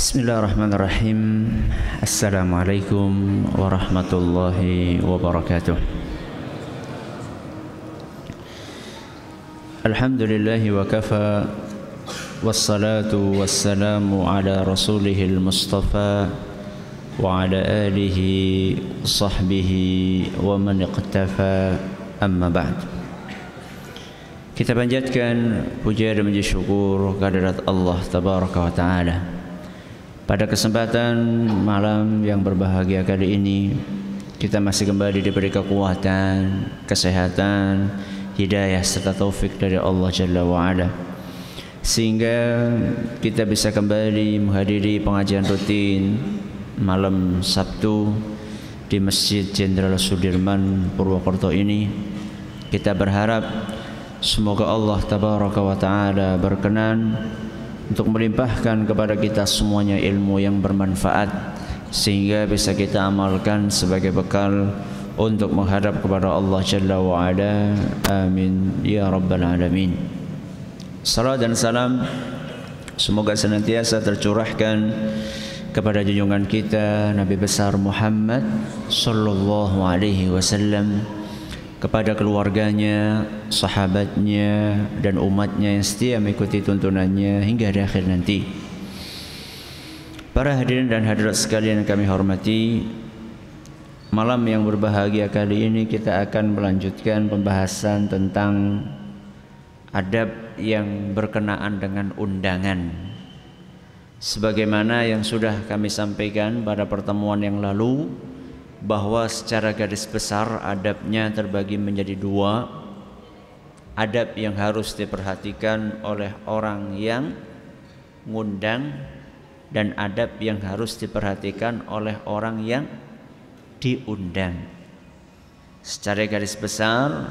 بسم الله الرحمن الرحيم السلام عليكم ورحمة الله وبركاته الحمد لله وكفى والصلاة والسلام على رسوله المصطفى وعلى آله وصحبه ومن اقتفى أما بعد Kita panjatkan puja dan puji syukur kehadirat Allah Tabaraka wa Ta'ala Pada kesempatan malam yang berbahagia kali ini Kita masih kembali diberi kekuatan, kesehatan, hidayah serta taufik dari Allah Jalla wa Ala. Sehingga kita bisa kembali menghadiri pengajian rutin malam Sabtu di Masjid Jenderal Sudirman Purwokerto ini. Kita berharap Semoga Allah tabaraka wa taala berkenan untuk melimpahkan kepada kita semuanya ilmu yang bermanfaat sehingga bisa kita amalkan sebagai bekal untuk menghadap kepada Allah Jalla wa Ala. Amin ya rabbal alamin. Salam dan salam semoga senantiasa tercurahkan kepada junjungan kita Nabi besar Muhammad sallallahu alaihi wasallam kepada keluarganya, sahabatnya dan umatnya yang setia mengikuti tuntunannya hingga di akhir nanti. Para hadirin dan hadirat sekalian yang kami hormati, malam yang berbahagia kali ini kita akan melanjutkan pembahasan tentang adab yang berkenaan dengan undangan. Sebagaimana yang sudah kami sampaikan pada pertemuan yang lalu, bahwa secara garis besar adabnya terbagi menjadi dua. Adab yang harus diperhatikan oleh orang yang ngundang dan adab yang harus diperhatikan oleh orang yang diundang. Secara garis besar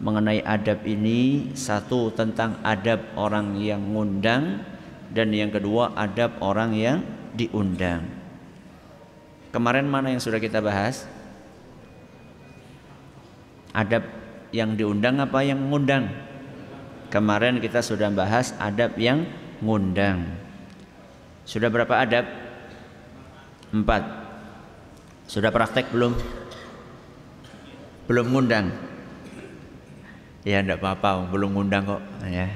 mengenai adab ini satu tentang adab orang yang ngundang dan yang kedua adab orang yang diundang Kemarin mana yang sudah kita bahas? Adab yang diundang apa yang mengundang? Kemarin kita sudah bahas adab yang ngundang. Sudah berapa adab? Empat. Sudah praktek belum? Belum ngundang? Ya enggak apa-apa, belum ngundang kok ya.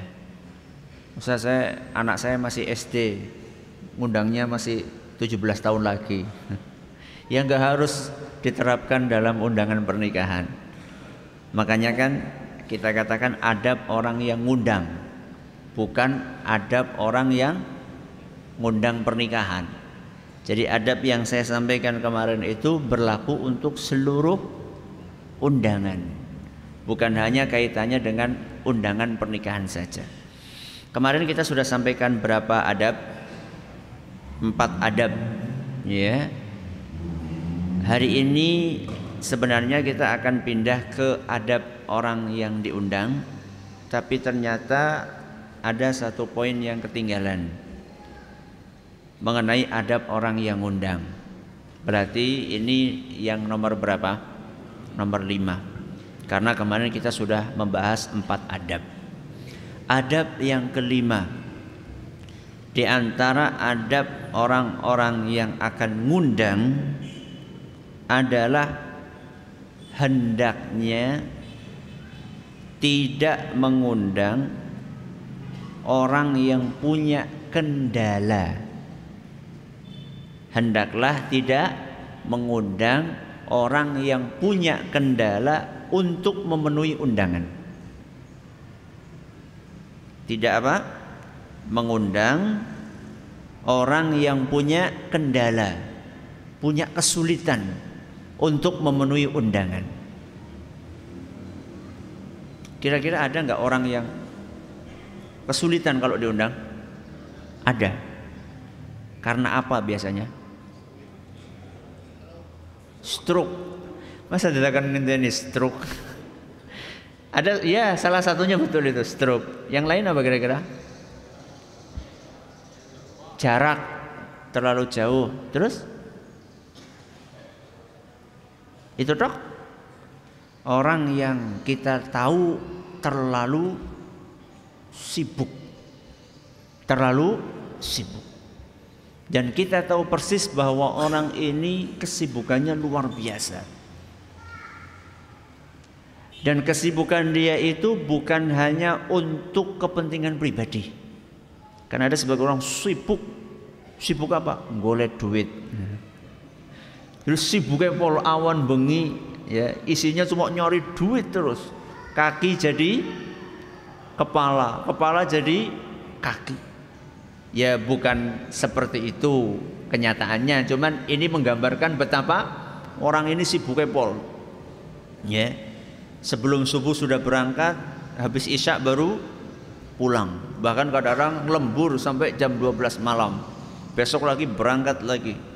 Usah saya anak saya masih SD, ngundangnya masih 17 tahun lagi yang gak harus diterapkan dalam undangan pernikahan. Makanya kan kita katakan adab orang yang ngundang, bukan adab orang yang ngundang pernikahan. Jadi adab yang saya sampaikan kemarin itu berlaku untuk seluruh undangan. Bukan hanya kaitannya dengan undangan pernikahan saja. Kemarin kita sudah sampaikan berapa adab? Empat adab. Ya, Hari ini sebenarnya kita akan pindah ke adab orang yang diundang, tapi ternyata ada satu poin yang ketinggalan mengenai adab orang yang undang. Berarti ini yang nomor berapa? Nomor lima. Karena kemarin kita sudah membahas empat adab. Adab yang kelima di antara adab orang-orang yang akan ngundang adalah hendaknya tidak mengundang orang yang punya kendala. Hendaklah tidak mengundang orang yang punya kendala untuk memenuhi undangan. Tidak apa? Mengundang orang yang punya kendala, punya kesulitan untuk memenuhi undangan. Kira-kira ada nggak orang yang kesulitan kalau diundang? Ada. Karena apa biasanya? Stroke. Masa dikatakan ini stroke? Ada ya salah satunya betul itu stroke. Yang lain apa kira-kira? Jarak terlalu jauh. Terus? Itu dok orang yang kita tahu terlalu sibuk. Terlalu sibuk. Dan kita tahu persis bahwa orang ini kesibukannya luar biasa. Dan kesibukan dia itu bukan hanya untuk kepentingan pribadi. Karena ada sebagian orang sibuk. Sibuk apa? Golek duit. Terus sibuknya pol awan bengi ya isinya cuma nyari duit terus. Kaki jadi kepala kepala jadi kaki. Ya bukan seperti itu kenyataannya. Cuman ini menggambarkan betapa orang ini sibuknya pol. Ya sebelum subuh sudah berangkat habis isya baru pulang. Bahkan kadang-kadang lembur sampai jam 12 malam. Besok lagi berangkat lagi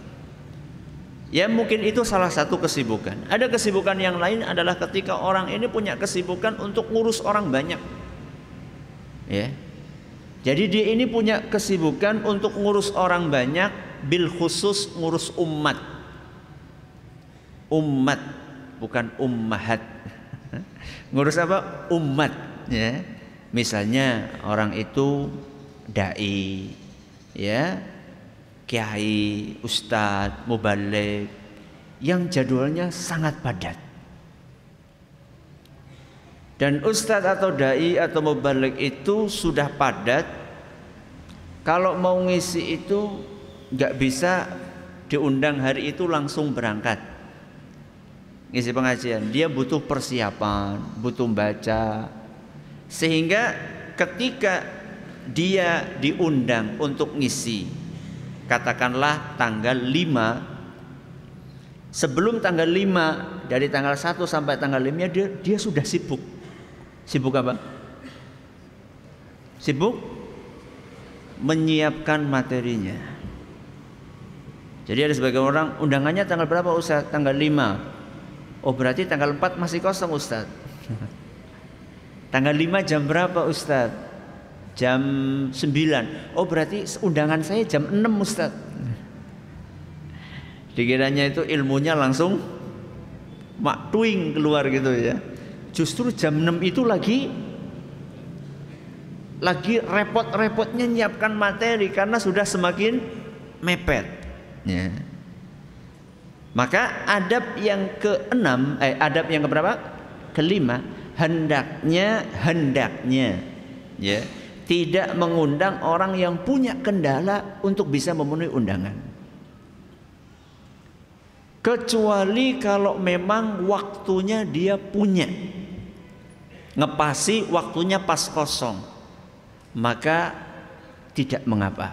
Ya mungkin itu salah satu kesibukan. Ada kesibukan yang lain adalah ketika orang ini punya kesibukan untuk ngurus orang banyak. Ya. Jadi dia ini punya kesibukan untuk ngurus orang banyak bil khusus ngurus umat. Umat bukan ummahat. ngurus apa? Umat ya. Misalnya orang itu dai ya kiai, ustadz, mubalik yang jadwalnya sangat padat. Dan ustadz atau dai atau mubalik itu sudah padat. Kalau mau ngisi itu nggak bisa diundang hari itu langsung berangkat. Ngisi pengajian, dia butuh persiapan, butuh baca. Sehingga ketika dia diundang untuk ngisi katakanlah tanggal 5 sebelum tanggal 5 dari tanggal 1 sampai tanggal 5 dia dia sudah sibuk. Sibuk apa? Sibuk menyiapkan materinya. Jadi ada sebagian orang undangannya tanggal berapa Ustaz? Tanggal 5. Oh berarti tanggal 4 masih kosong Ustaz. tanggal 5 jam berapa Ustaz? Jam 9. Oh berarti undangan saya jam 6 Ustaz. Dikiranya itu ilmunya langsung maktuing keluar gitu ya. Justru jam 6 itu lagi lagi repot-repotnya nyiapkan materi karena sudah semakin mepet. Ya. Maka adab yang keenam, eh adab yang keberapa? Kelima, hendaknya hendaknya ya tidak mengundang orang yang punya kendala untuk bisa memenuhi undangan. Kecuali kalau memang waktunya dia punya. Ngepasi waktunya pas kosong. Maka tidak mengapa.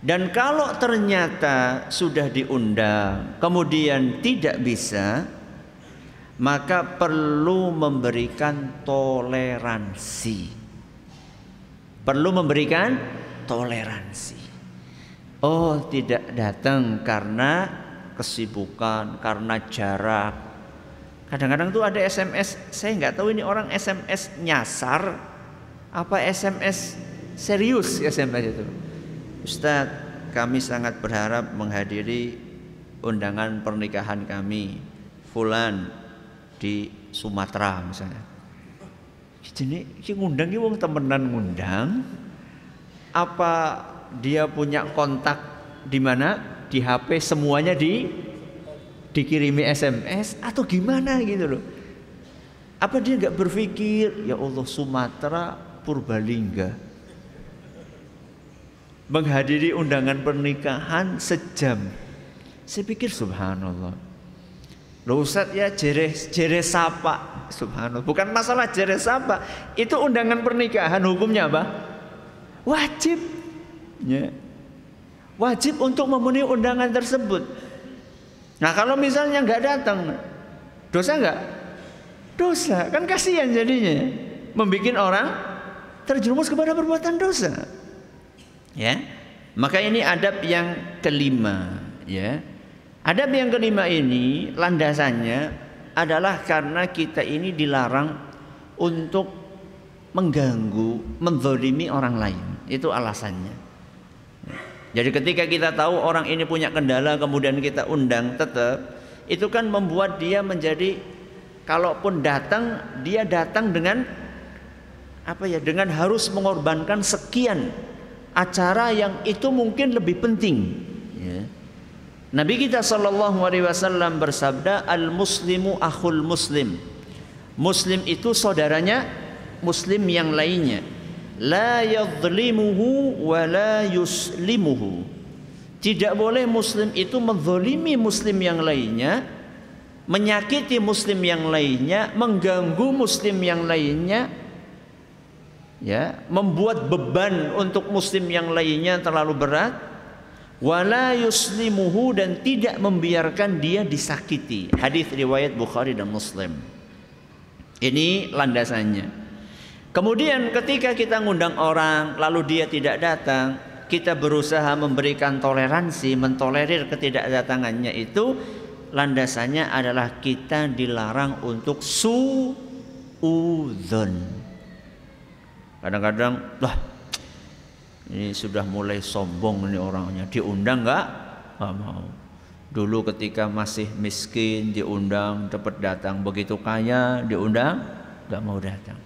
Dan kalau ternyata sudah diundang, kemudian tidak bisa, maka perlu memberikan toleransi perlu memberikan toleransi. Oh, tidak datang karena kesibukan, karena jarak. Kadang-kadang tuh ada SMS, saya nggak tahu ini orang SMS nyasar apa SMS serius SMS itu. Ustadz, kami sangat berharap menghadiri undangan pernikahan kami Fulan di Sumatera misalnya jadi ngundang ki wong temenan ngundang apa dia punya kontak di mana di HP semuanya di dikirimi SMS atau gimana gitu loh. Apa dia nggak berpikir ya Allah Sumatera Purbalingga menghadiri undangan pernikahan sejam. Saya pikir subhanallah. Loh Ustaz ya jere jere sapa. Subhanallah. Bukan masalah jere sapa. Itu undangan pernikahan hukumnya apa? Wajib. Ya. Wajib untuk memenuhi undangan tersebut. Nah kalau misalnya nggak datang, dosa nggak? Dosa, kan kasihan jadinya. Membikin orang terjerumus kepada perbuatan dosa. Ya, maka ini adab yang kelima. Ya, Adab yang kelima ini landasannya adalah karena kita ini dilarang untuk mengganggu, menzolimi orang lain. Itu alasannya. Jadi ketika kita tahu orang ini punya kendala kemudian kita undang tetap itu kan membuat dia menjadi kalaupun datang dia datang dengan apa ya dengan harus mengorbankan sekian acara yang itu mungkin lebih penting. Ya. Nabi kita Shallallahu Alaihi Wasallam bersabda, al Muslimu akhul Muslim. Muslim itu saudaranya Muslim yang lainnya. La yadlimuhu wa la yuslimuhu. Tidak boleh Muslim itu menzolimi Muslim yang lainnya, menyakiti Muslim yang lainnya, mengganggu Muslim yang lainnya, ya membuat beban untuk muslim yang lainnya terlalu berat wala yuslimuhu dan tidak membiarkan dia disakiti. Hadis riwayat Bukhari dan Muslim. Ini landasannya. Kemudian ketika kita ngundang orang lalu dia tidak datang kita berusaha memberikan toleransi mentolerir ketidakdatangannya itu landasannya adalah kita dilarang untuk suudzon Kadang-kadang, lah ini sudah mulai sombong ini orangnya. Diundang nggak? Nggak mau. Dulu ketika masih miskin diundang dapat datang. Begitu kaya diundang nggak mau datang.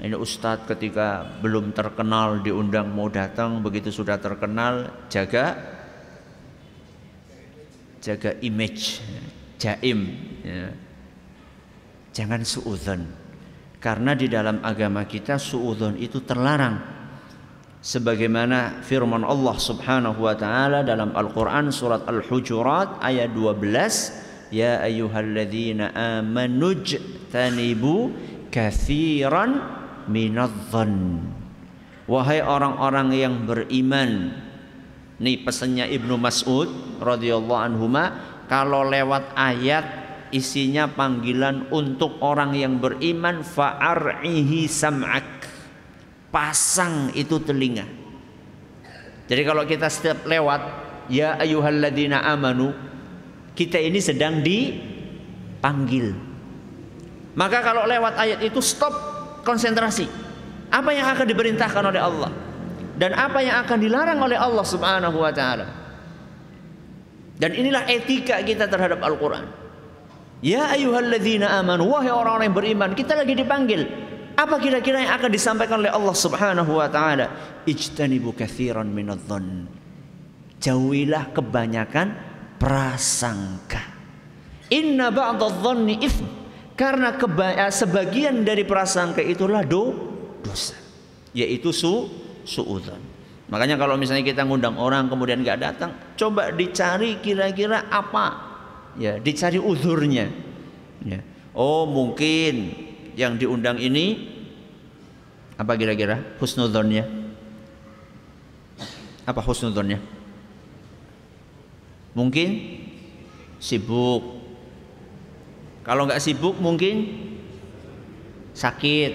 Ini ustadz ketika belum terkenal diundang mau datang. Begitu sudah terkenal jaga jaga image jaim. Ya. Jangan suudzon. Karena di dalam agama kita suudzon itu terlarang. Sebagaimana firman Allah Subhanahu wa taala dalam Al-Qur'an surat Al-Hujurat ayat 12, "Ya ayyuhalladzina amanu tanibu katsiran minadh-dhann." Wahai orang-orang yang beriman. Nih pesannya Ibnu Mas'ud radhiyallahu anhuma kalau lewat ayat isinya panggilan untuk orang yang beriman fa'ar'ihi sam'ak pasang itu telinga. Jadi kalau kita setiap lewat ya ayyuhalladzina amanu kita ini sedang dipanggil. Maka kalau lewat ayat itu stop konsentrasi. Apa yang akan diperintahkan oleh Allah? Dan apa yang akan dilarang oleh Allah Subhanahu wa taala? Dan inilah etika kita terhadap Al-Qur'an. Ya ayyuhalladzina amanu wahai orang-orang yang beriman, kita lagi dipanggil. Apa kira-kira yang akan disampaikan oleh Allah Subhanahu wa taala? Ijtanibu katsiran minadh-dhann. Jauhilah kebanyakan prasangka. Inna ba'dadh-dhanni itsm. Karena eh, sebagian dari prasangka itulah do, dosa. Yaitu su suudzon. Makanya kalau misalnya kita ngundang orang kemudian nggak datang, coba dicari kira-kira apa ya dicari uzurnya ya oh mungkin yang diundang ini apa kira-kira husnudzonnya? Apa husnudzonnya? Mungkin sibuk. Kalau nggak sibuk mungkin sakit.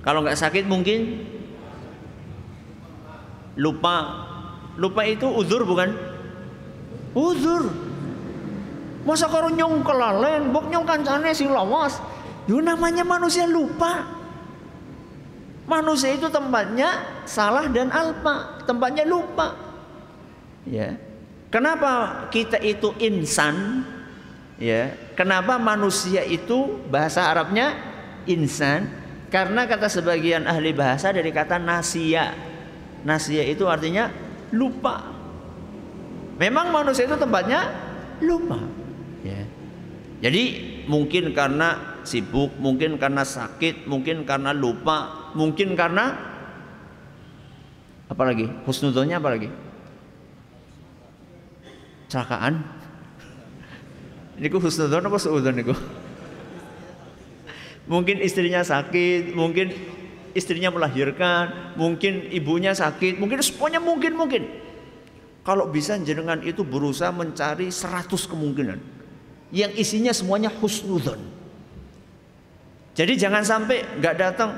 Kalau nggak sakit mungkin lupa. Lupa itu uzur bukan? Uzur. Masa karo nyong kelalen, bok nyong kancane sing lawas. Yo namanya manusia lupa. Manusia itu tempatnya salah dan alpa, tempatnya lupa. Ya. Kenapa kita itu insan? Ya. Kenapa manusia itu bahasa Arabnya insan? Karena kata sebagian ahli bahasa dari kata nasia. Nasia itu artinya lupa. Memang manusia itu tempatnya lupa. Ya. Jadi mungkin karena sibuk, mungkin karena sakit, mungkin karena lupa, mungkin karena apa lagi? Husnudonnya apa lagi? Celakaan. Ini ku husnudon apa suudon niku? Mungkin istrinya sakit, mungkin istrinya melahirkan, mungkin ibunya sakit, mungkin semuanya mungkin mungkin. Kalau bisa jenengan itu berusaha mencari 100 kemungkinan yang isinya semuanya husnudon. Jadi jangan sampai nggak datang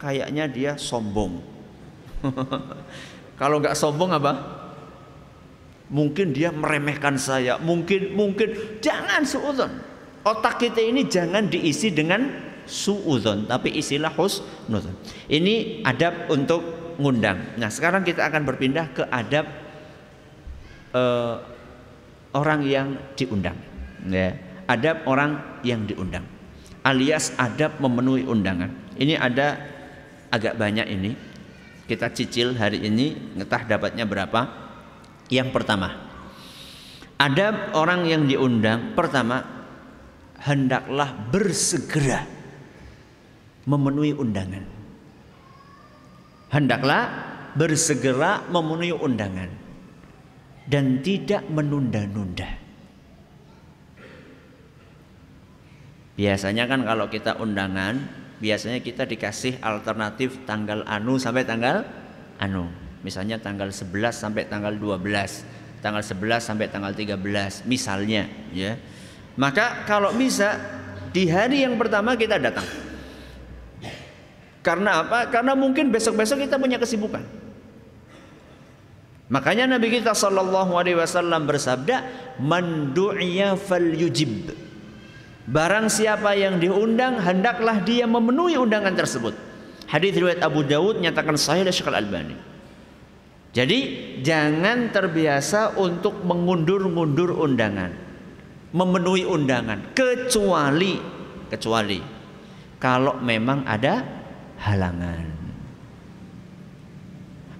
kayaknya dia sombong. Kalau nggak sombong apa? Mungkin dia meremehkan saya, mungkin mungkin jangan suudon. Otak kita ini jangan diisi dengan suudon, tapi isilah husnudon. Ini adab untuk ngundang. Nah sekarang kita akan berpindah ke adab uh, orang yang diundang ya adab orang yang diundang alias adab memenuhi undangan ini ada agak banyak ini Kita cicil hari ini, ngetah dapatnya berapa? Yang pertama, ada orang yang diundang. Pertama, hendaklah bersegera memenuhi undangan. Hendaklah bersegera memenuhi undangan dan tidak menunda-nunda. Biasanya kan kalau kita undangan, biasanya kita dikasih alternatif tanggal anu sampai tanggal anu. Misalnya tanggal 11 sampai tanggal 12, tanggal 11 sampai tanggal 13 misalnya ya. Maka kalau bisa di hari yang pertama kita datang. Karena apa? Karena mungkin besok-besok kita punya kesibukan. Makanya Nabi kita sallallahu alaihi wasallam bersabda, "Man du'iya falyujib." Barang siapa yang diundang hendaklah dia memenuhi undangan tersebut. Hadis riwayat Abu Dawud nyatakan sahih oleh Syekh Al-Albani. Jadi jangan terbiasa untuk mengundur-undur undangan, memenuhi undangan kecuali kecuali kalau memang ada halangan.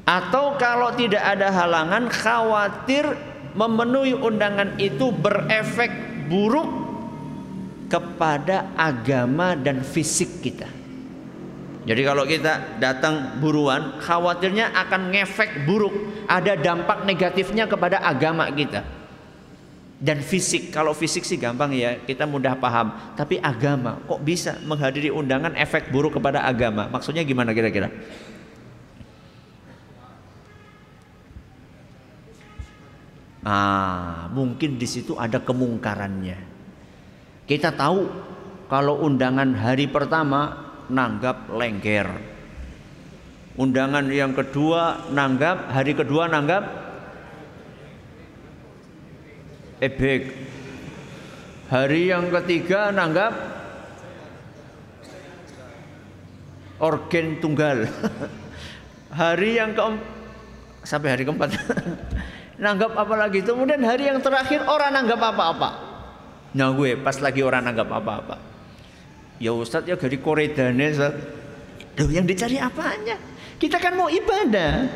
Atau kalau tidak ada halangan khawatir memenuhi undangan itu berefek buruk kepada agama dan fisik kita. Jadi kalau kita datang buruan, khawatirnya akan ngefek buruk, ada dampak negatifnya kepada agama kita. Dan fisik, kalau fisik sih gampang ya, kita mudah paham. Tapi agama, kok bisa menghadiri undangan efek buruk kepada agama? Maksudnya gimana kira-kira? Ah, mungkin di situ ada kemungkarannya. Kita tahu kalau undangan hari pertama nanggap lengger. Undangan yang kedua nanggap, hari kedua nanggap ebek. Hari yang ketiga nanggap organ tunggal. hari yang keempat sampai hari keempat nanggap apa lagi kemudian hari yang terakhir orang nanggap apa-apa nah gue pas lagi orang nanggap apa-apa. Ya Ustadz ya dari koredane Ustaz. Loh, yang dicari apanya? Kita kan mau ibadah.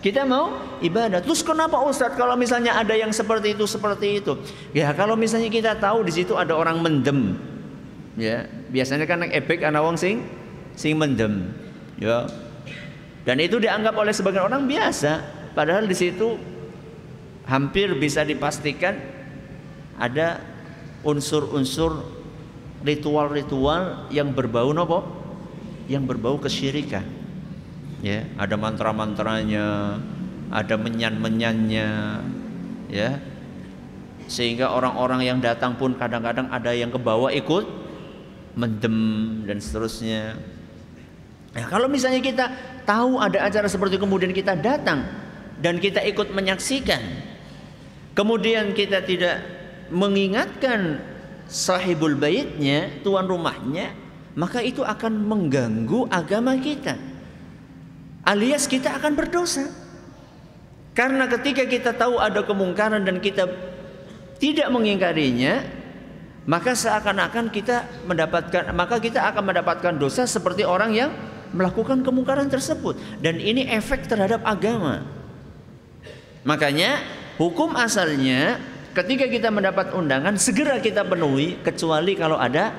Kita mau ibadah. Terus kenapa Ustadz kalau misalnya ada yang seperti itu seperti itu? Ya kalau misalnya kita tahu di situ ada orang mendem. Ya biasanya kan ebek anak wong sing sing mendem. Ya. Dan itu dianggap oleh sebagian orang biasa. Padahal di situ hampir bisa dipastikan ada unsur-unsur ritual-ritual yang berbau nopo? Yang berbau kesyirikan. Ya ada mantra-mantranya ada menyan-menyannya ya. Sehingga orang-orang yang datang pun kadang-kadang ada yang ke bawah ikut mendem dan seterusnya. Nah, kalau misalnya kita tahu ada acara seperti kemudian kita datang dan kita ikut menyaksikan kemudian kita tidak mengingatkan sahibul baitnya, tuan rumahnya, maka itu akan mengganggu agama kita. Alias kita akan berdosa. Karena ketika kita tahu ada kemungkaran dan kita tidak mengingkarinya, maka seakan-akan kita mendapatkan maka kita akan mendapatkan dosa seperti orang yang melakukan kemungkaran tersebut dan ini efek terhadap agama. Makanya Hukum asalnya ketika kita mendapat undangan segera kita penuhi kecuali kalau ada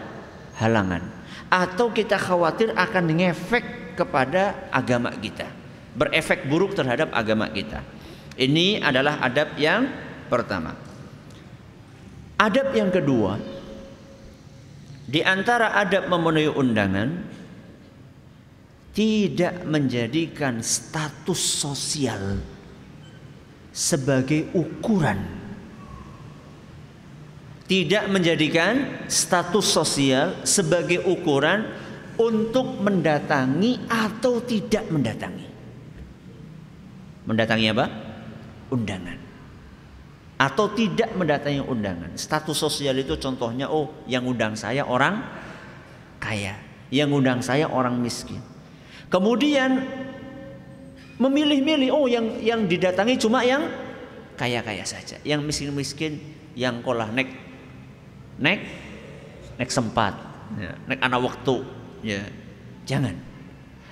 halangan atau kita khawatir akan ngefek kepada agama kita, berefek buruk terhadap agama kita. Ini adalah adab yang pertama. Adab yang kedua, di antara adab memenuhi undangan tidak menjadikan status sosial sebagai ukuran tidak menjadikan status sosial sebagai ukuran untuk mendatangi atau tidak mendatangi. Mendatangi apa? Undangan. Atau tidak mendatangi undangan. Status sosial itu contohnya, oh yang undang saya orang kaya. Yang undang saya orang miskin. Kemudian memilih-milih oh yang yang didatangi cuma yang kaya-kaya saja yang miskin-miskin yang kolah nek nek sempat ya, nek anak waktu ya jangan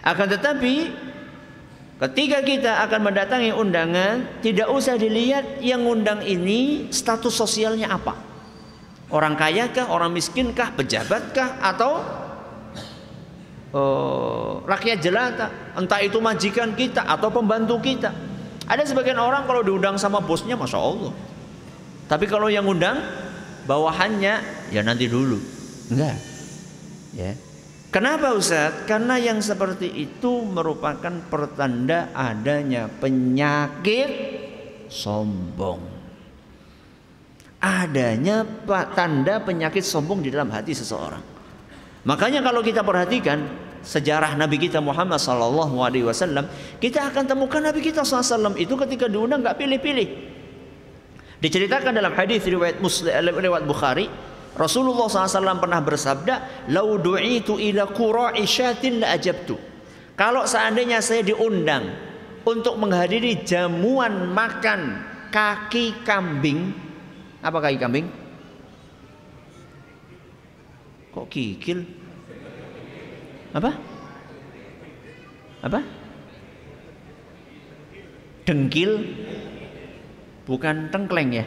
akan tetapi Ketika kita akan mendatangi undangan, tidak usah dilihat yang undang ini status sosialnya apa. Orang kaya kah, orang miskin kah, pejabat kah, atau uh, rakyat jelata, entah itu majikan kita atau pembantu kita. Ada sebagian orang kalau diundang sama bosnya, masya Allah. Tapi kalau yang undang bawahannya, ya nanti dulu. Enggak. Ya. Kenapa Ustaz? Karena yang seperti itu merupakan pertanda adanya penyakit sombong. Adanya tanda penyakit sombong di dalam hati seseorang. Makanya kalau kita perhatikan sejarah Nabi kita Muhammad Sallallahu Alaihi Wasallam, kita akan temukan Nabi kita SAW itu ketika diundang nggak pilih-pilih. Diceritakan dalam hadis riwayat Muslim, riwayat Bukhari, Rasulullah SAW pernah bersabda, "Lau du'itu ila qura'i la ajabtu." Kalau seandainya saya diundang untuk menghadiri jamuan makan kaki kambing, apa kaki kambing? Kok kikil? Apa? Apa? Dengkil? Bukan tengkleng ya?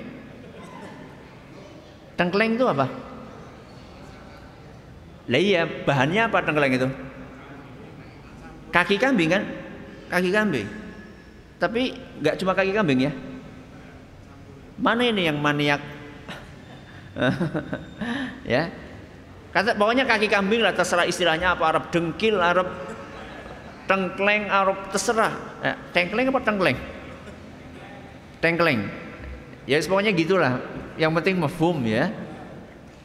Tengkleng itu apa? Lah iya, bahannya apa tengkleng itu? Kaki kambing kan? Kaki kambing. Tapi nggak cuma kaki kambing ya. Mana ini yang maniak? ya. Kata pokoknya kaki kambing lah terserah istilahnya apa Arab dengkil, Arab tengkleng, Arab terserah. Eh, tengkleng apa tengkleng? Tengkleng. Ya pokoknya gitulah. Yang penting mafhum ya.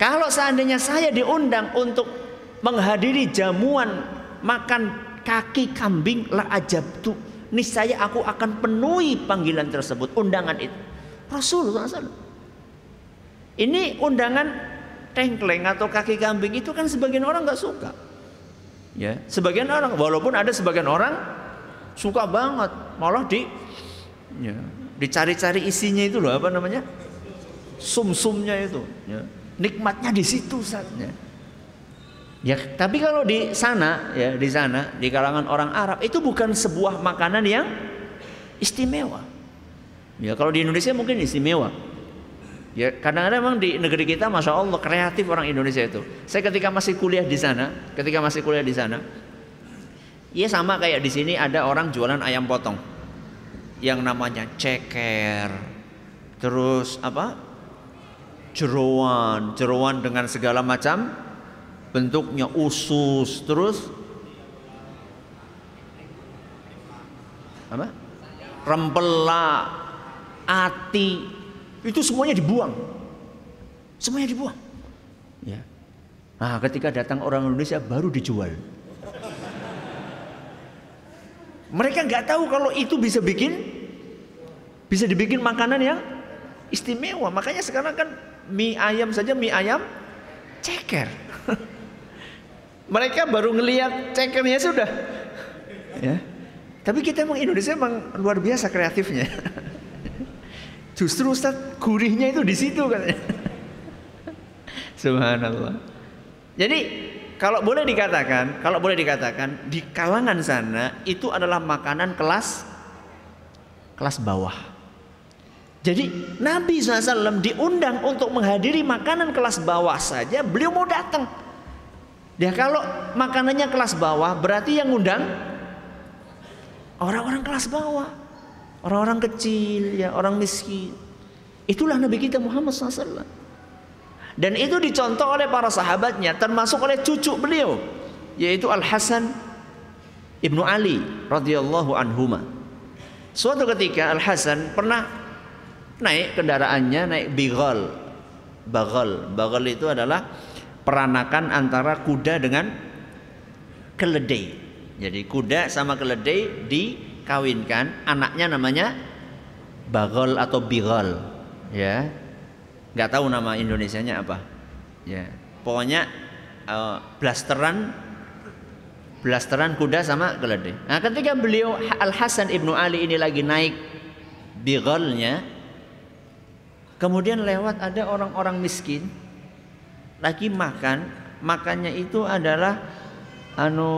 Kalau seandainya saya diundang untuk menghadiri jamuan makan kaki kambing la ajab tu niscaya aku akan penuhi panggilan tersebut undangan itu. Rasulullah SAW ini undangan tengkleng atau kaki kambing itu kan sebagian orang nggak suka. Ya sebagian orang walaupun ada sebagian orang suka banget malah di ya, dicari-cari isinya itu loh apa namanya? Sum-sumnya itu ya. nikmatnya di situ saatnya ya tapi kalau di sana ya di sana di kalangan orang Arab itu bukan sebuah makanan yang istimewa. Ya kalau di Indonesia mungkin istimewa. Ya kadang-kadang memang di negeri kita masya Allah kreatif orang Indonesia itu. Saya ketika masih kuliah di sana ketika masih kuliah di sana ya sama kayak di sini ada orang jualan ayam potong yang namanya ceker terus apa jeroan, jeroan dengan segala macam bentuknya usus, terus apa? Rempela, ati, itu semuanya dibuang. Semuanya dibuang. Ya. Nah, ketika datang orang Indonesia baru dijual. Mereka nggak tahu kalau itu bisa bikin bisa dibikin makanan yang istimewa. Makanya sekarang kan mie ayam saja mie ayam ceker. Mereka baru ngelihat cekernya sudah. Ya. Tapi kita emang Indonesia emang luar biasa kreatifnya. Justru Ustaz gurihnya itu di situ kan. Subhanallah. Jadi kalau boleh dikatakan, kalau boleh dikatakan di kalangan sana itu adalah makanan kelas kelas bawah. Jadi Nabi SAW diundang untuk menghadiri makanan kelas bawah saja, beliau mau datang. Ya kalau makanannya kelas bawah, berarti yang undang orang-orang kelas bawah, orang-orang kecil, ya orang miskin. Itulah Nabi kita Muhammad SAW. Dan itu dicontoh oleh para sahabatnya, termasuk oleh cucu beliau, yaitu Al Hasan ibnu Ali radhiyallahu anhuma. Suatu ketika Al Hasan pernah naik kendaraannya naik bigal bagal bagal itu adalah peranakan antara kuda dengan keledai. Jadi kuda sama keledai dikawinkan. Anaknya namanya bagal atau bigal ya nggak tahu nama Indonesianya apa ya pokoknya uh, blasteran blasteran kuda sama keledai nah ketika beliau Al Hasan ibnu Ali ini lagi naik bigalnya Kemudian lewat ada orang-orang miskin lagi makan, makannya itu adalah anu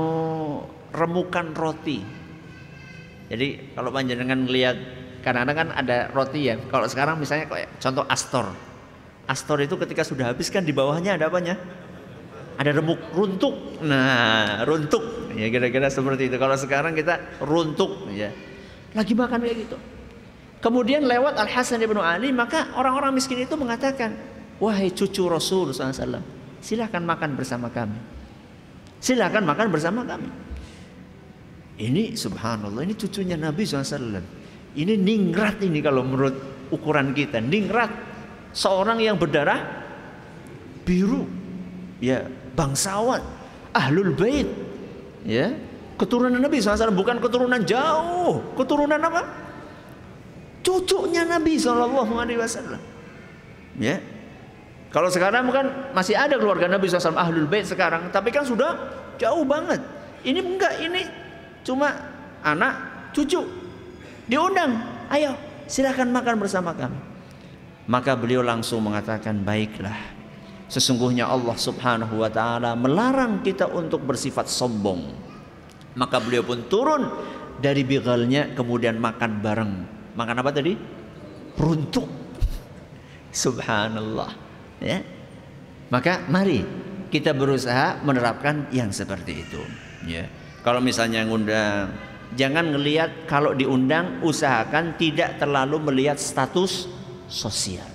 remukan roti. Jadi kalau panjenengan lihat kadang-kadang kan ada roti ya. Kalau sekarang misalnya kayak contoh Astor. Astor itu ketika sudah habis kan di bawahnya ada apanya? Ada remuk runtuk. Nah, runtuk. Ya kira-kira seperti itu. Kalau sekarang kita runtuk ya. Lagi makan kayak gitu. Kemudian lewat Al Hasan ibnu Ali, maka orang-orang miskin itu mengatakan, wahai cucu Rasul SAW, silahkan makan bersama kami. Silahkan makan bersama kami. Ini subhanallah, ini cucunya Nabi SAW. Ini ningrat ini kalau menurut ukuran kita. Ningrat, seorang yang berdarah biru. Ya, bangsawan, ahlul bait. Ya, keturunan Nabi SAW bukan keturunan jauh, keturunan apa? Cucunya Nabi SAW. Ya, kalau sekarang kan masih ada keluarga Nabi SAW ahlul bait sekarang, tapi kan sudah jauh banget. Ini enggak, ini cuma anak cucu diundang ayo silahkan makan bersama kami maka beliau langsung mengatakan baiklah sesungguhnya Allah subhanahu wa ta'ala melarang kita untuk bersifat sombong. Maka beliau pun turun dari bigalnya kemudian makan bareng. Makan apa tadi? Runtuk subhanallah ya. Maka mari kita berusaha menerapkan yang seperti itu ya. Kalau misalnya ngundang, jangan ngelihat kalau diundang usahakan tidak terlalu melihat status sosial.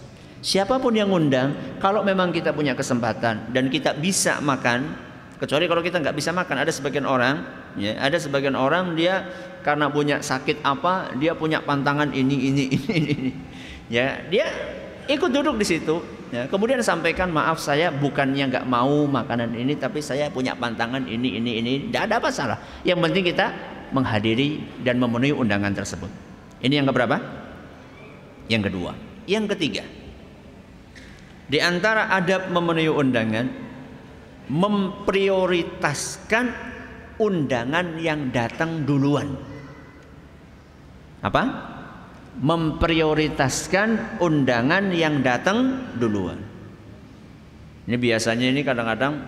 Siapa pun yang ngundang, kalau memang kita punya kesempatan dan kita bisa makan, kecuali kalau kita nggak bisa makan, ada sebagian orang, ya, ada sebagian orang dia karena punya sakit apa, dia punya pantangan ini, ini, ini, ini, ya, dia ikut duduk di situ, Ya, kemudian sampaikan maaf saya bukannya nggak mau makanan ini tapi saya punya pantangan ini ini ini tidak ada apa salah. Yang penting kita menghadiri dan memenuhi undangan tersebut. Ini yang keberapa? Yang kedua. Yang ketiga. Di antara adab memenuhi undangan memprioritaskan undangan yang datang duluan. Apa? memprioritaskan undangan yang datang duluan. Ini biasanya ini kadang-kadang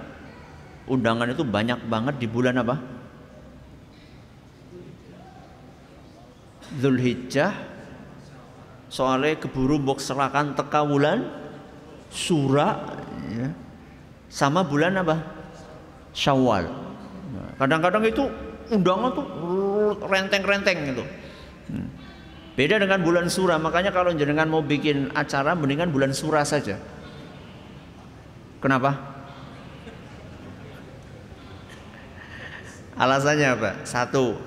undangan itu banyak banget di bulan apa? Zulhijjah soalnya keburu mbok serakan teka bulan surah ya. sama bulan apa? Syawal. Kadang-kadang itu undangan tuh renteng-renteng gitu. Hmm. Beda dengan bulan surah, makanya kalau jenengan mau bikin acara mendingan bulan surah saja. Kenapa? Alasannya apa? Satu.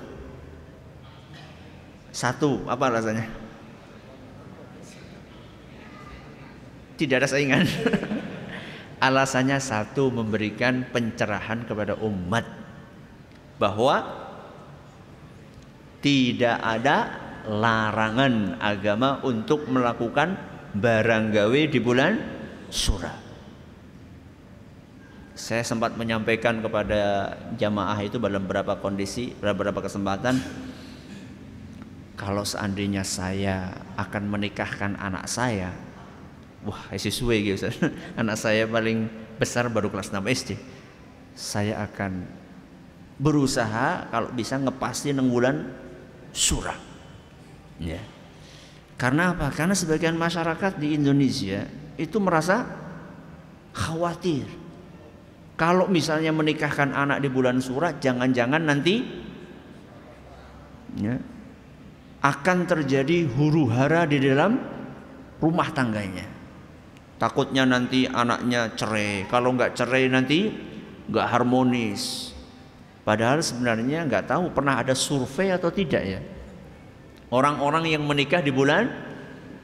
Satu, apa alasannya? Tidak ada saingan. alasannya satu memberikan pencerahan kepada umat bahwa tidak ada larangan agama untuk melakukan barang gawe di bulan surah. Saya sempat menyampaikan kepada jamaah itu dalam beberapa kondisi, beberapa kesempatan kalau seandainya saya akan menikahkan anak saya, wah sesuai gitu. anak saya paling besar baru kelas 6 SD. Saya akan berusaha kalau bisa ngepasti neng bulan surah Ya. Karena apa? Karena sebagian masyarakat di Indonesia itu merasa khawatir. Kalau misalnya menikahkan anak di bulan surat, jangan-jangan nanti ya, akan terjadi huru hara di dalam rumah tangganya. Takutnya nanti anaknya cerai. Kalau nggak cerai nanti nggak harmonis. Padahal sebenarnya nggak tahu pernah ada survei atau tidak ya orang-orang yang menikah di bulan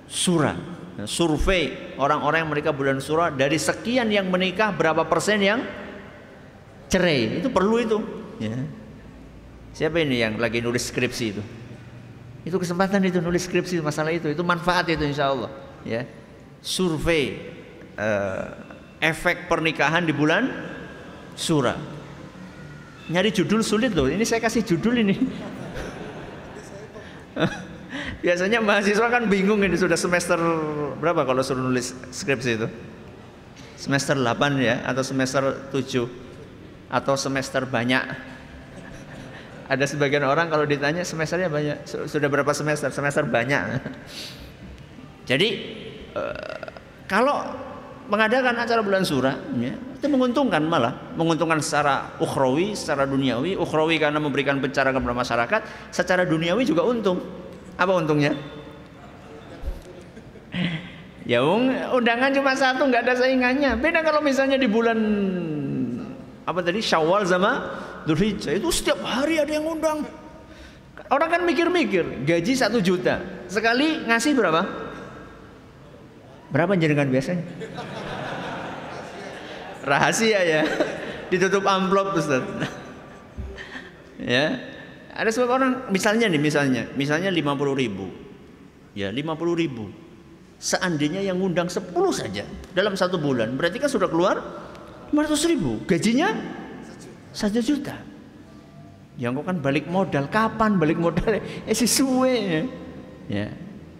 surah. Nah, survei orang-orang yang menikah bulan surah dari sekian yang menikah berapa persen yang cerai itu perlu itu. Ya. Siapa ini yang lagi nulis skripsi itu? Itu kesempatan itu nulis skripsi masalah itu, itu manfaat itu insya Allah. Ya. Survei uh, efek pernikahan di bulan surah. Nyari judul sulit loh. Ini saya kasih judul ini. Biasanya mahasiswa kan bingung ini sudah semester berapa kalau suruh nulis skripsi itu? Semester 8 ya atau semester 7 atau semester banyak? Ada sebagian orang kalau ditanya semesternya banyak, sudah berapa semester? Semester banyak. Jadi kalau mengadakan acara bulan surah ya, itu menguntungkan malah. Menguntungkan secara ukhrawi secara duniawi. Ukhrawi karena memberikan pencerahan kepada masyarakat secara duniawi juga untung. Apa untungnya? Ya undangan cuma satu nggak ada saingannya. Beda kalau misalnya di bulan apa tadi Syawal sama Dzulhijjah. Itu setiap hari ada yang undang. Orang kan mikir-mikir gaji satu juta. Sekali ngasih berapa Berapa jenengan biasanya? Rahasia ya. Ditutup amplop Ustaz. ya. Ada sebuah orang misalnya nih misalnya, misalnya 50 ribu. Ya, 50 ribu. Seandainya yang ngundang 10 saja dalam satu bulan, berarti kan sudah keluar 500 ribu. Gajinya 1 juta. Yang kok kan balik modal, kapan balik modal? Eh sesuai ya. ya.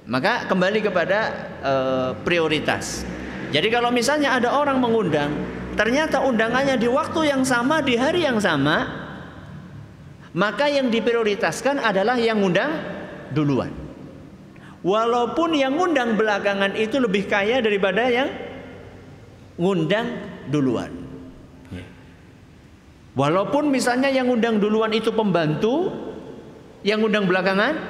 Maka kembali kepada e, prioritas. Jadi kalau misalnya ada orang mengundang, ternyata undangannya di waktu yang sama, di hari yang sama, maka yang diprioritaskan adalah yang undang duluan. Walaupun yang undang belakangan itu lebih kaya daripada yang ngundang duluan. Walaupun misalnya yang undang duluan itu pembantu, yang undang belakangan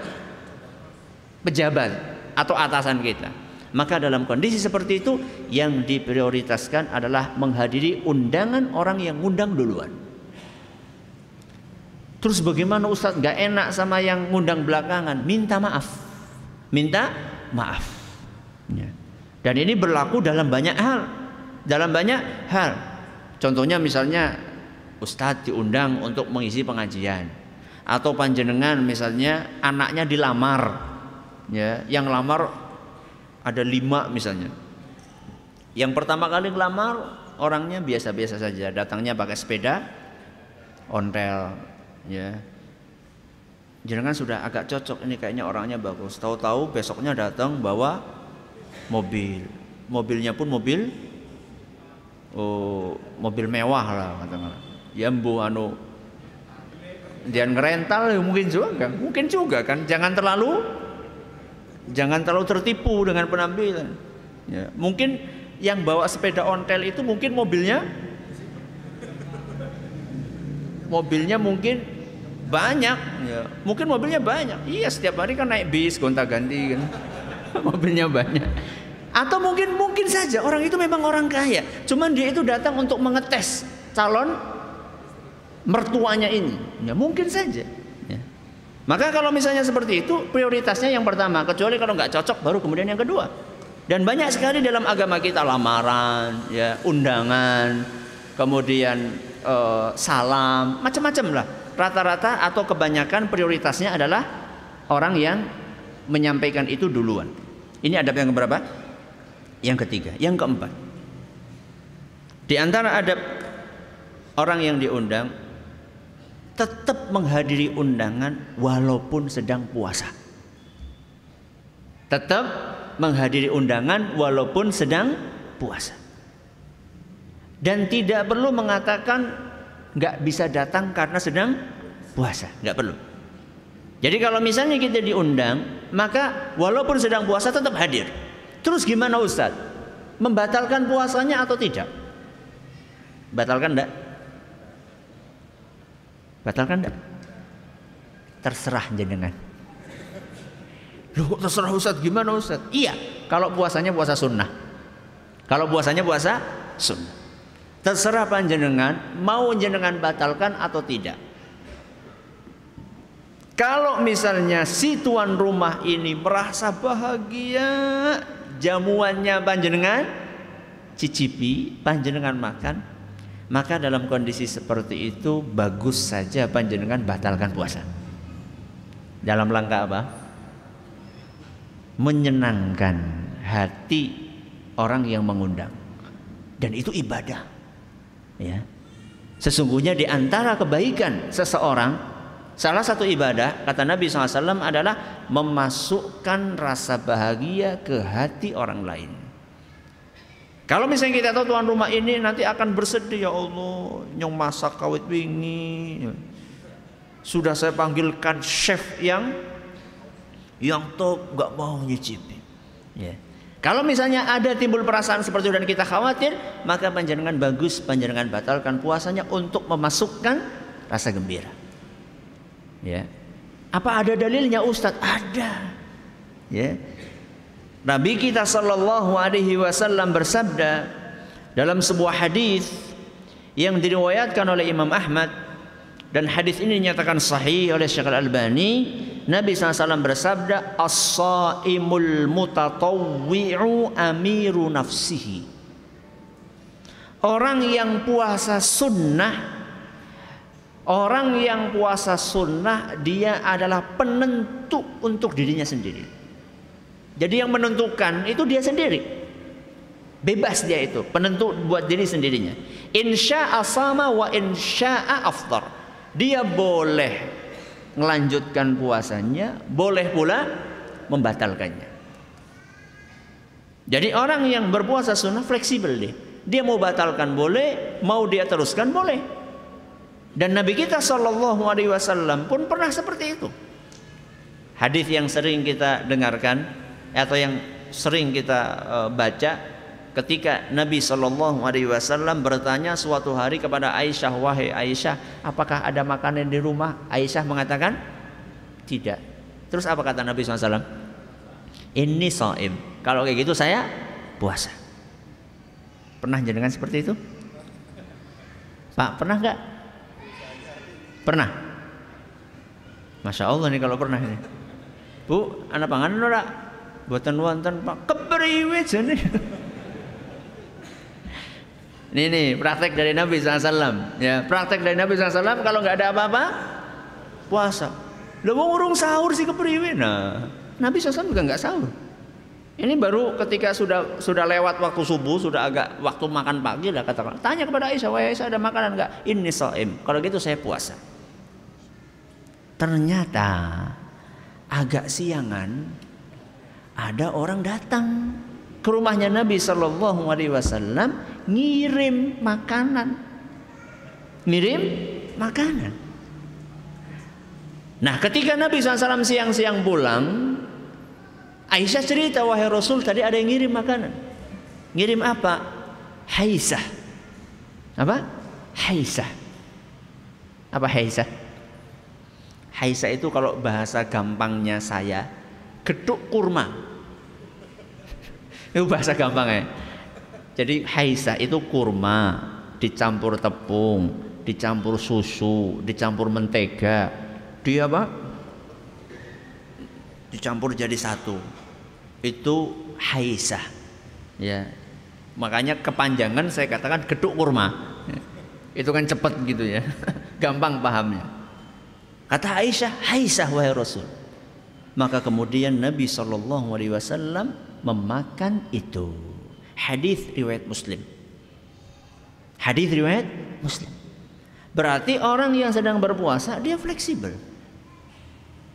pejabat atau atasan kita. Maka dalam kondisi seperti itu yang diprioritaskan adalah menghadiri undangan orang yang undang duluan. Terus bagaimana Ustadz gak enak sama yang ngundang belakangan? Minta maaf. Minta maaf. Ya. Dan ini berlaku dalam banyak hal. Dalam banyak hal. Contohnya misalnya Ustadz diundang untuk mengisi pengajian. Atau panjenengan misalnya anaknya dilamar ya yang lamar ada lima misalnya. Yang pertama kali lamar orangnya biasa-biasa saja. Datangnya pakai sepeda ontel ya. Jangan sudah agak cocok ini kayaknya orangnya bagus. Tahu-tahu besoknya datang bawa mobil. Mobilnya pun mobil oh, mobil mewah lah katakanlah. Ya bu anu dia ngerental ya mungkin juga kan? Mungkin juga kan? Jangan terlalu Jangan terlalu tertipu dengan penampilan. Ya, mungkin yang bawa sepeda ontel itu mungkin mobilnya mobilnya mungkin banyak ya. Mungkin mobilnya banyak. Iya, setiap hari kan naik bis gonta-ganti kan. mobilnya banyak. Atau mungkin mungkin saja orang itu memang orang kaya. Cuman dia itu datang untuk mengetes calon mertuanya ini. Ya, mungkin saja. Maka kalau misalnya seperti itu prioritasnya yang pertama kecuali kalau nggak cocok baru kemudian yang kedua. Dan banyak sekali dalam agama kita lamaran, ya undangan, kemudian eh, salam, macam-macam lah. Rata-rata atau kebanyakan prioritasnya adalah orang yang menyampaikan itu duluan. Ini adab yang keberapa? Yang ketiga, yang keempat. Di antara adab orang yang diundang tetap menghadiri undangan walaupun sedang puasa. Tetap menghadiri undangan walaupun sedang puasa. Dan tidak perlu mengatakan nggak bisa datang karena sedang puasa, nggak perlu. Jadi kalau misalnya kita diundang, maka walaupun sedang puasa tetap hadir. Terus gimana Ustadz? Membatalkan puasanya atau tidak? Batalkan enggak? Batalkan enggak? Terserah jenengan. Loh terserah Ustaz gimana Ustaz? Iya, kalau puasanya puasa sunnah. Kalau puasanya puasa sunnah. Terserah panjenengan mau jenengan batalkan atau tidak. Kalau misalnya si tuan rumah ini merasa bahagia, jamuannya panjenengan cicipi, panjenengan makan, maka dalam kondisi seperti itu bagus saja panjenengan batalkan puasa. Dalam langkah apa? Menyenangkan hati orang yang mengundang. Dan itu ibadah. Ya. Sesungguhnya di antara kebaikan seseorang Salah satu ibadah kata Nabi SAW adalah memasukkan rasa bahagia ke hati orang lain. Kalau misalnya kita tahu tuan rumah ini nanti akan bersedih ya Allah, nyong masak kawit wingi. Sudah saya panggilkan chef yang yang top nggak mau nyicipi. Ya. Kalau misalnya ada timbul perasaan seperti itu dan kita khawatir, maka panjenengan bagus panjenengan batalkan puasanya untuk memasukkan rasa gembira. Ya. Apa ada dalilnya Ustadz? Ada. Ya. Nabi kita sallallahu alaihi wasallam bersabda dalam sebuah hadis yang diriwayatkan oleh Imam Ahmad dan hadis ini dinyatakan sahih oleh Syekh Al-Albani Nabi SAW bersabda As-saimul mutatawwi'u amiru nafsihi. Orang yang puasa sunnah Orang yang puasa sunnah Dia adalah penentu untuk dirinya sendiri Jadi yang menentukan itu dia sendiri Bebas dia itu Penentu buat diri sendirinya Insya sama wa insya'a aftar Dia boleh melanjutkan puasanya, boleh pula membatalkannya. Jadi orang yang berpuasa sunnah fleksibel dia. Dia mau batalkan boleh, mau dia teruskan boleh. Dan Nabi kita Shallallahu Alaihi Wasallam pun pernah seperti itu. Hadis yang sering kita dengarkan atau yang sering kita uh, baca ketika Nabi Shallallahu Alaihi Wasallam bertanya suatu hari kepada Aisyah, wahai Aisyah, apakah ada makanan di rumah? Aisyah mengatakan tidak. Terus apa kata Nabi SAW? Ini soim. Kalau kayak gitu saya puasa. Pernah jenengan seperti itu? Pak, pernah nggak? Pernah. Masya Allah nih kalau pernah ini. Bu, anak panganan ora? Buatan wonten Pak kepriwe jane. Ini nih praktek dari Nabi SAW. Ya, praktek dari Nabi SAW kalau nggak ada apa-apa puasa. Lo mau urung sahur sih kepriwe? Nah, Nabi SAW juga nggak sahur. Ini baru ketika sudah sudah lewat waktu subuh, sudah agak waktu makan pagi lah katakan. Tanya kepada Aisyah, wahai Aisyah ada makanan nggak? Ini soim. Kalau gitu saya puasa. Ternyata agak siangan ada orang datang ke rumahnya Nabi Shallallahu Alaihi Wasallam ngirim makanan, ngirim makanan. Nah, ketika Nabi SAW siang-siang pulang, Aisyah cerita wahai Rasul tadi ada yang ngirim makanan. Ngirim apa? Haisah. Apa? Haisah. Apa haisah? Haisah itu kalau bahasa gampangnya saya, geduk kurma. Itu bahasa gampang ya. Jadi haisa itu kurma dicampur tepung, dicampur susu, dicampur mentega. Dia apa? Dicampur jadi satu. Itu haisa. Ya. Makanya kepanjangan saya katakan geduk kurma. Itu kan cepat gitu ya. Gampang pahamnya. Kata Aisyah, haisah wahai Rasul. Maka kemudian Nabi Shallallahu Alaihi Wasallam memakan itu. Hadis riwayat Muslim. Hadis riwayat Muslim. Berarti orang yang sedang berpuasa dia fleksibel.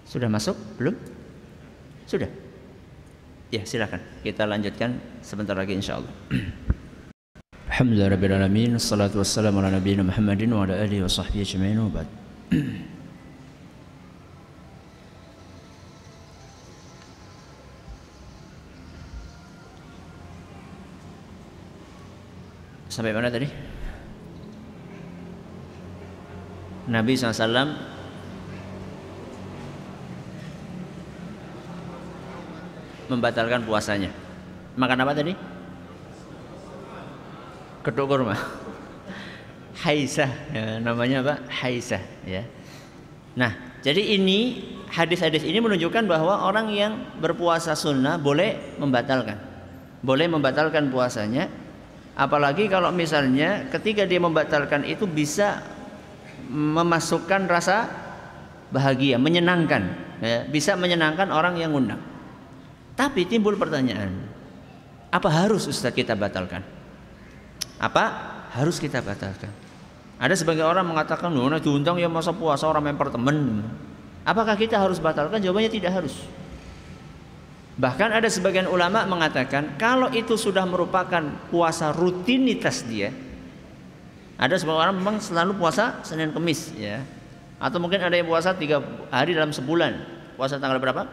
Sudah masuk? Belum? Sudah. Ya, silakan. Kita lanjutkan sebentar lagi insyaallah. Alhamdulillah rabbil alamin, ala nabiyina Muhammadin wa ala alihi wa sahbihi. Sampai mana tadi? Nabi SAW membatalkan puasanya. Makan apa tadi? Kedok kurma. Haisah, ya, namanya apa? Haisah, ya. Nah, jadi ini hadis-hadis ini menunjukkan bahwa orang yang berpuasa sunnah boleh membatalkan, boleh membatalkan puasanya Apalagi kalau misalnya ketika dia membatalkan itu bisa memasukkan rasa bahagia, menyenangkan, ya, bisa menyenangkan orang yang undang. Tapi timbul pertanyaan, apa harus Ustaz kita batalkan? Apa harus kita batalkan? Ada sebagian orang mengatakan, "Nah, diundang ya masa puasa orang memper temen." Apakah kita harus batalkan? Jawabannya tidak harus. Bahkan ada sebagian ulama mengatakan kalau itu sudah merupakan puasa rutinitas dia. Ada sebagian orang memang selalu puasa Senin Kemis ya. Atau mungkin ada yang puasa tiga hari dalam sebulan. Puasa tanggal berapa?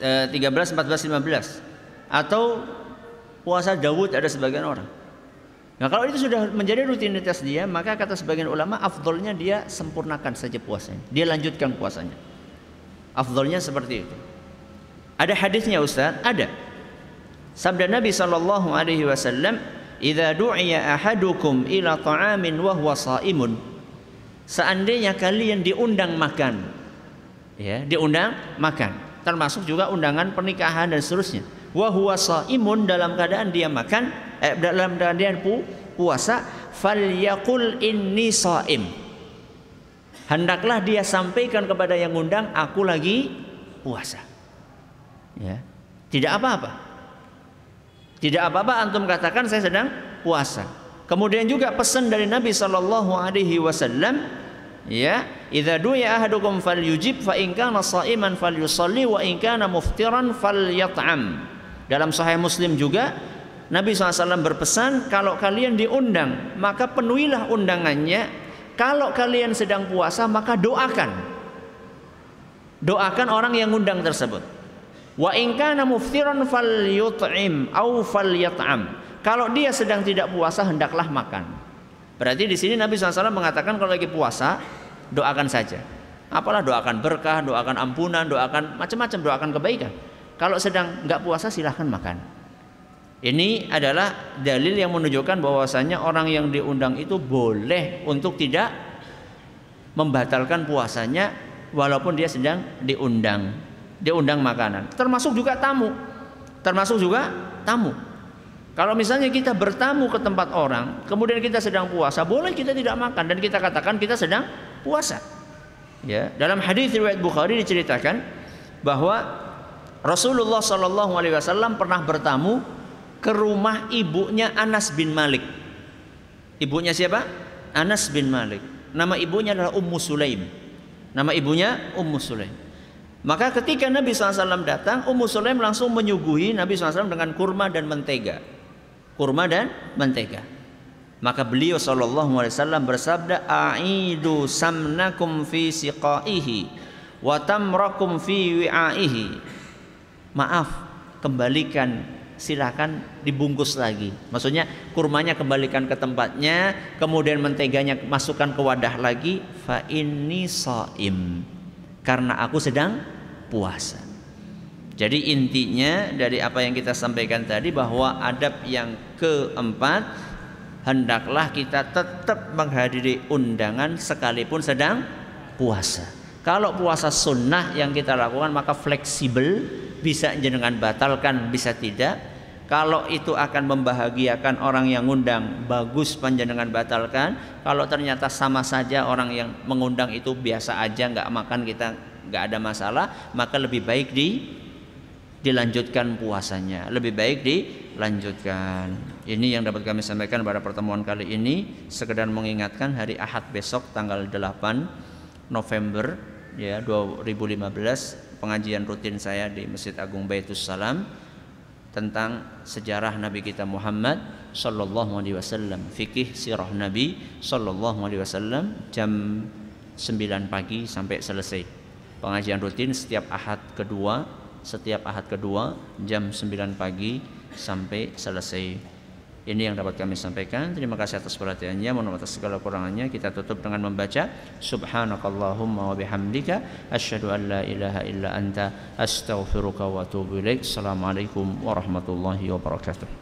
E, 13, 14, 15. Atau puasa Dawud ada sebagian orang. Nah kalau itu sudah menjadi rutinitas dia, maka kata sebagian ulama, afdolnya dia sempurnakan saja puasanya. Dia lanjutkan puasanya. Afdolnya seperti itu. Ada hadisnya Ustaz? Ada. Sabda Nabi sallallahu alaihi wasallam, "Idza du'iya ahadukum ila ta'amin wa huwa shaimun" seandainya kalian diundang makan ya diundang makan termasuk juga undangan pernikahan dan seterusnya wa huwa imun dalam keadaan dia makan eh, dalam keadaan dia pu, puasa falyaqul inni shaim hendaklah dia sampaikan kepada yang undang aku lagi puasa ya. Tidak apa-apa. Tidak apa-apa antum katakan saya sedang puasa. Kemudian juga pesan dari Nabi sallallahu alaihi wasallam ya idza du'a ahadukum falyujib fa in kana sha'iman falyusalli wa in kana muftiran falyat'am. Dalam sahih muslim juga Nabi SAW berpesan kalau kalian diundang maka penuhilah undangannya. Kalau kalian sedang puasa maka doakan. Doakan orang yang undang tersebut wa in kana muftiran falyut'im au falyat'am kalau dia sedang tidak puasa hendaklah makan Berarti di sini Nabi SAW mengatakan kalau lagi puasa doakan saja. Apalah doakan berkah, doakan ampunan, doakan macam-macam, doakan kebaikan. Kalau sedang nggak puasa silahkan makan. Ini adalah dalil yang menunjukkan bahwasanya orang yang diundang itu boleh untuk tidak membatalkan puasanya walaupun dia sedang diundang, diundang makanan. Termasuk juga tamu. Termasuk juga tamu. Kalau misalnya kita bertamu ke tempat orang, kemudian kita sedang puasa, boleh kita tidak makan dan kita katakan kita sedang puasa. Ya, dalam hadis riwayat Bukhari diceritakan bahwa Rasulullah Shallallahu Alaihi Wasallam pernah bertamu ke rumah ibunya Anas bin Malik. Ibunya siapa? Anas bin Malik. Nama ibunya adalah Ummu Sulaim. Nama ibunya Ummu Sulaim. Maka ketika Nabi SAW datang, Ummu Sulaim langsung menyuguhi Nabi SAW dengan kurma dan mentega kurma dan mentega. Maka beliau wasallam bersabda, "Aidu samnakum fi siqaihi wa tamrakum fi wi'aihi." Maaf, kembalikan silakan dibungkus lagi. Maksudnya kurmanya kembalikan ke tempatnya, kemudian menteganya masukkan ke wadah lagi. Fa inni saim. Karena aku sedang puasa. Jadi intinya dari apa yang kita sampaikan tadi bahwa adab yang keempat hendaklah kita tetap menghadiri undangan sekalipun sedang puasa. Kalau puasa sunnah yang kita lakukan maka fleksibel bisa jenengan batalkan bisa tidak. Kalau itu akan membahagiakan orang yang ngundang bagus panjenengan batalkan. Kalau ternyata sama saja orang yang mengundang itu biasa aja nggak makan kita nggak ada masalah maka lebih baik di dilanjutkan puasanya. Lebih baik dilanjutkan. Ini yang dapat kami sampaikan pada pertemuan kali ini. Sekedar mengingatkan hari Ahad besok tanggal 8 November ya 2015 pengajian rutin saya di Masjid Agung Baitus Salam tentang sejarah Nabi kita Muhammad sallallahu alaihi wasallam, fikih sirah Nabi sallallahu alaihi wasallam jam 9 pagi sampai selesai. Pengajian rutin setiap Ahad kedua setiap ahad kedua jam 9 pagi sampai selesai. Ini yang dapat kami sampaikan. Terima kasih atas perhatiannya. Mohon atas segala kurangannya. Kita tutup dengan membaca Subhanakallahumma wa bihamdika asyhadu an la ilaha illa anta astaghfiruka wa atubu ilaik. Assalamualaikum warahmatullahi wabarakatuh.